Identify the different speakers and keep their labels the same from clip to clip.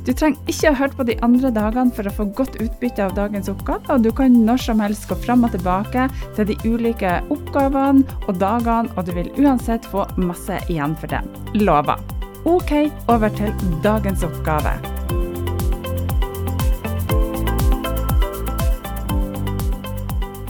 Speaker 1: Du trenger ikke å høre på de andre dagene for å få godt utbytte av dagens oppgave, og du kan når som helst gå fram og tilbake til de ulike oppgavene og dagene, og du vil uansett få masse igjen for det. Lover. OK, over til dagens oppgave.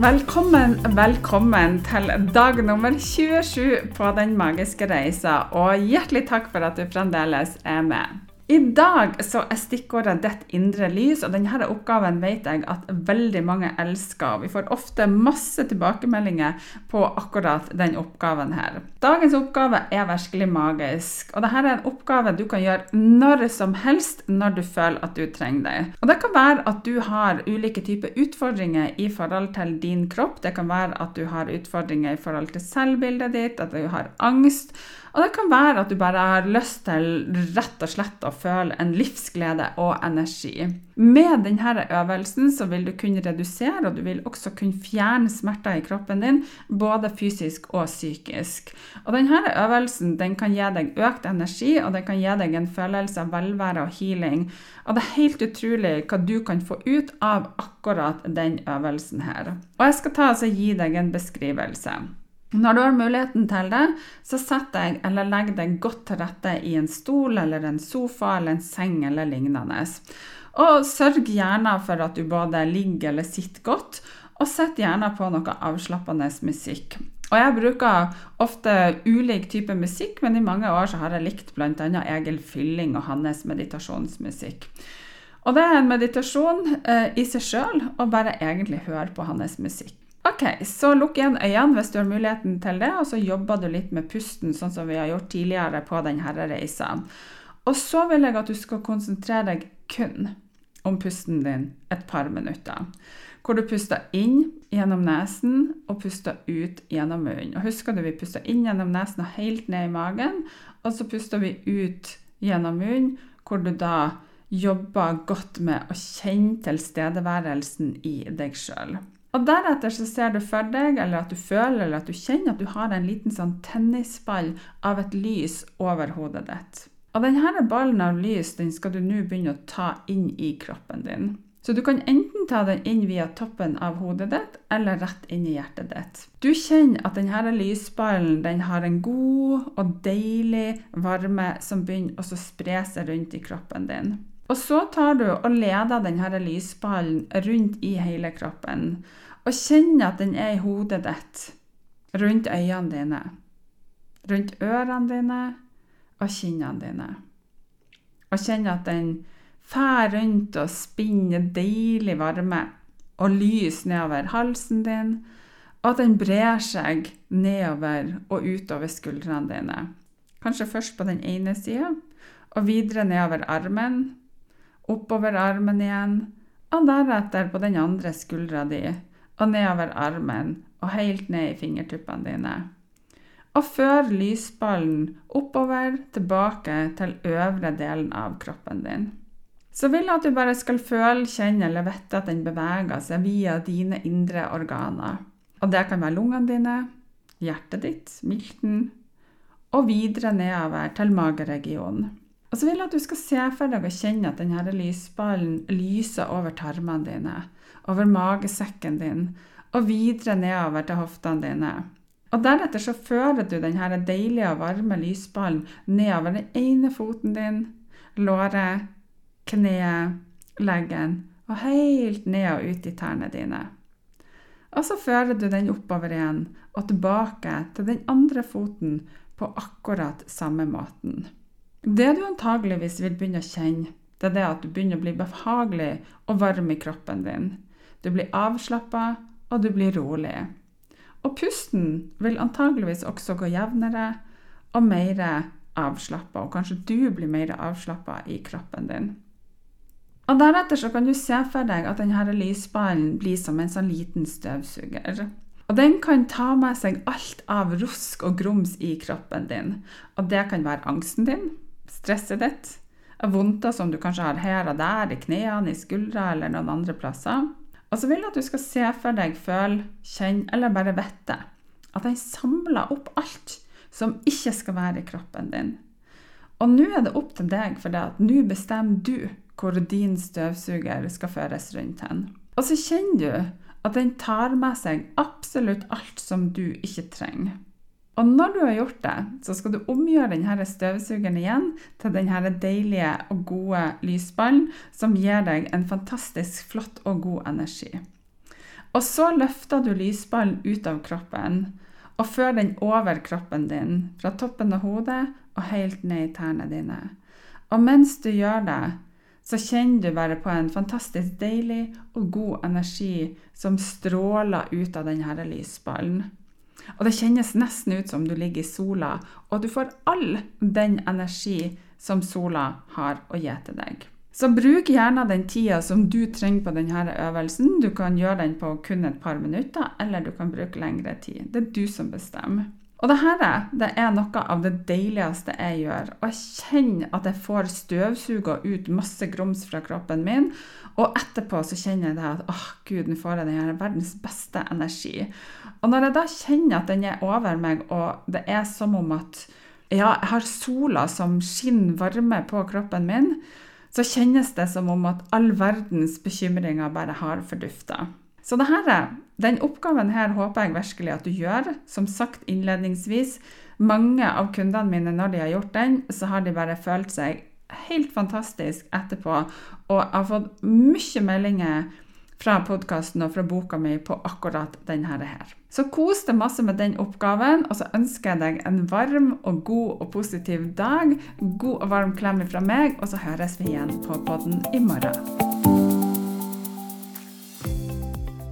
Speaker 1: Velkommen, velkommen til dag nummer 27 på Den magiske reisa, og hjertelig takk for at du fremdeles er med. I dag så er stikkordet 'ditt indre lys', og denne oppgaven vet jeg at veldig mange elsker. Vi får ofte masse tilbakemeldinger på akkurat den oppgaven her. Dagens oppgave er virkelig magisk, og dette er en oppgave du kan gjøre når som helst når du føler at du trenger det. Og Det kan være at du har ulike typer utfordringer i forhold til din kropp. Det kan være at du har utfordringer i forhold til selvbildet ditt, at du har angst. Og det kan være at du bare har lyst til rett og slett å føle en livsglede og energi. Med denne øvelsen så vil du kunne redusere, og du vil også kunne fjerne smerter i kroppen din, både fysisk og psykisk. Og denne øvelsen den kan gi deg økt energi, og den kan gi deg en følelse av velvære og healing. Og det er helt utrolig hva du kan få ut av akkurat den øvelsen her. Og jeg skal ta og gi deg en beskrivelse. Når du har muligheten til det, så sett deg eller legg deg godt til rette i en stol eller en sofa eller en seng eller lignende. Og sørg gjerne for at du både ligger eller sitter godt, og sett gjerne på noe avslappende musikk. Og jeg bruker ofte ulik type musikk, men i mange år så har jeg likt bl.a. Egil Fylling og hans meditasjonsmusikk. Og det er en meditasjon eh, i seg sjøl å bare egentlig høre på hans musikk. Ok, så lukk igjen øynene hvis du har muligheten til det, og så jobber du litt med pusten, sånn som vi har gjort tidligere på denne reisa. Og så vil jeg at du skal konsentrere deg kun om pusten din et par minutter. Hvor du puster inn gjennom nesen og puster ut gjennom munnen. Og husker du, vi puster inn gjennom nesen og helt ned i magen, og så puster vi ut gjennom munnen, hvor du da jobber godt med å kjenne tilstedeværelsen i deg sjøl. Og deretter så ser du for deg, eller at du føler eller at du kjenner at du har en liten sånn tennisball av et lys over hodet ditt. Og denne ballen av lys den skal du nå begynne å ta inn i kroppen din. Så du kan enten ta den inn via toppen av hodet ditt, eller rett inn i hjertet ditt. Du kjenner at denne lysballen den har en god og deilig varme som begynner å spre seg rundt i kroppen din. Og så tar du og leder denne lysballen rundt i hele kroppen. Og kjenne at den er i hodet ditt, rundt øynene dine, rundt ørene dine og kinnene dine. Og kjenne at den fær rundt og spinner deilig varme og lys nedover halsen din og at den brer seg nedover og utover skuldrene dine. Kanskje først på den ene sida, og videre nedover armen, oppover armen igjen, og deretter på den andre skuldra di, og nedover armen og helt ned i fingertuppene dine. Og før lysballen oppover, tilbake til øvre delen av kroppen din. Så vil jeg at du bare skal føle, kjenne eller vite at den beveger seg via dine indre organer. Og det kan være lungene dine, hjertet ditt, milten, og videre nedover til mageregionen. Og så vil jeg at du skal se for deg og kjenne at denne lysballen lyser over tarmene dine, over magesekken din, og videre nedover til hoftene dine. Og Deretter så fører du denne deilige og varme lysballen nedover den ene foten din, låret, kneet, leggen og helt ned og ut i tærne dine. Og så fører du den oppover igjen og tilbake til den andre foten på akkurat samme måten. Det du antageligvis vil begynne å kjenne, det er det at du begynner å bli behagelig og varm i kroppen din. Du blir avslappa, og du blir rolig. Og pusten vil antageligvis også gå jevnere og mer avslappa, og kanskje du blir mer avslappa i kroppen din. Og Deretter så kan du se for deg at denne lysballen blir som en sånn liten støvsuger. Og den kan ta med seg alt av rusk og grums i kroppen din. Og det kan være angsten din, stresset ditt, vondter som du kanskje har her og der, i knærne, i skuldra eller noen andre plasser. Og så vil jeg at du skal se for deg, føle, kjenne eller bare vite at den samler opp alt som ikke skal være i kroppen din. Og nå er det opp til deg, for det at nå bestemmer du hvor din støvsuger skal føres rundt hen. Og så kjenner du at den tar med seg absolutt alt som du ikke trenger. Og når du har gjort det, så skal du omgjøre denne støvsugeren igjen til denne deilige og gode lysballen som gir deg en fantastisk flott og god energi. Og så løfter du lysballen ut av kroppen og fører den over kroppen din, fra toppen av hodet og helt ned i tærne dine. Og mens du gjør det, så kjenner du bare på en fantastisk deilig og god energi som stråler ut av denne lysballen. Og det kjennes nesten ut som du ligger i sola, og du får all den energi som sola har å gi til deg. Så bruk gjerne den tida som du trenger på denne øvelsen. Du kan gjøre den på kun et par minutter, eller du kan bruke lengre tid. Det er du som bestemmer. Og dette det er noe av det deiligste jeg gjør. Og jeg kjenner at jeg får støvsuga ut masse grums fra kroppen min. Og etterpå så kjenner jeg at åh, gud, nå får jeg den her verdens beste energi. Og når jeg da kjenner at den er over meg, og det er som om at ja, jeg har sola som skinner varme på kroppen min, så kjennes det som om at all verdens bekymringer bare har fordufta. Så dette, den oppgaven her håper jeg virkelig at du gjør. Som sagt innledningsvis, mange av kundene mine, når de har gjort den, så har de bare følt seg helt fantastisk etterpå. Og jeg har fått mye meldinger fra podkasten og fra boka mi på akkurat denne her. Så kos deg masse med den oppgaven, og så ønsker jeg deg en varm og god og positiv dag. God og varm klem fra meg, og så høres vi igjen på podden i morgen.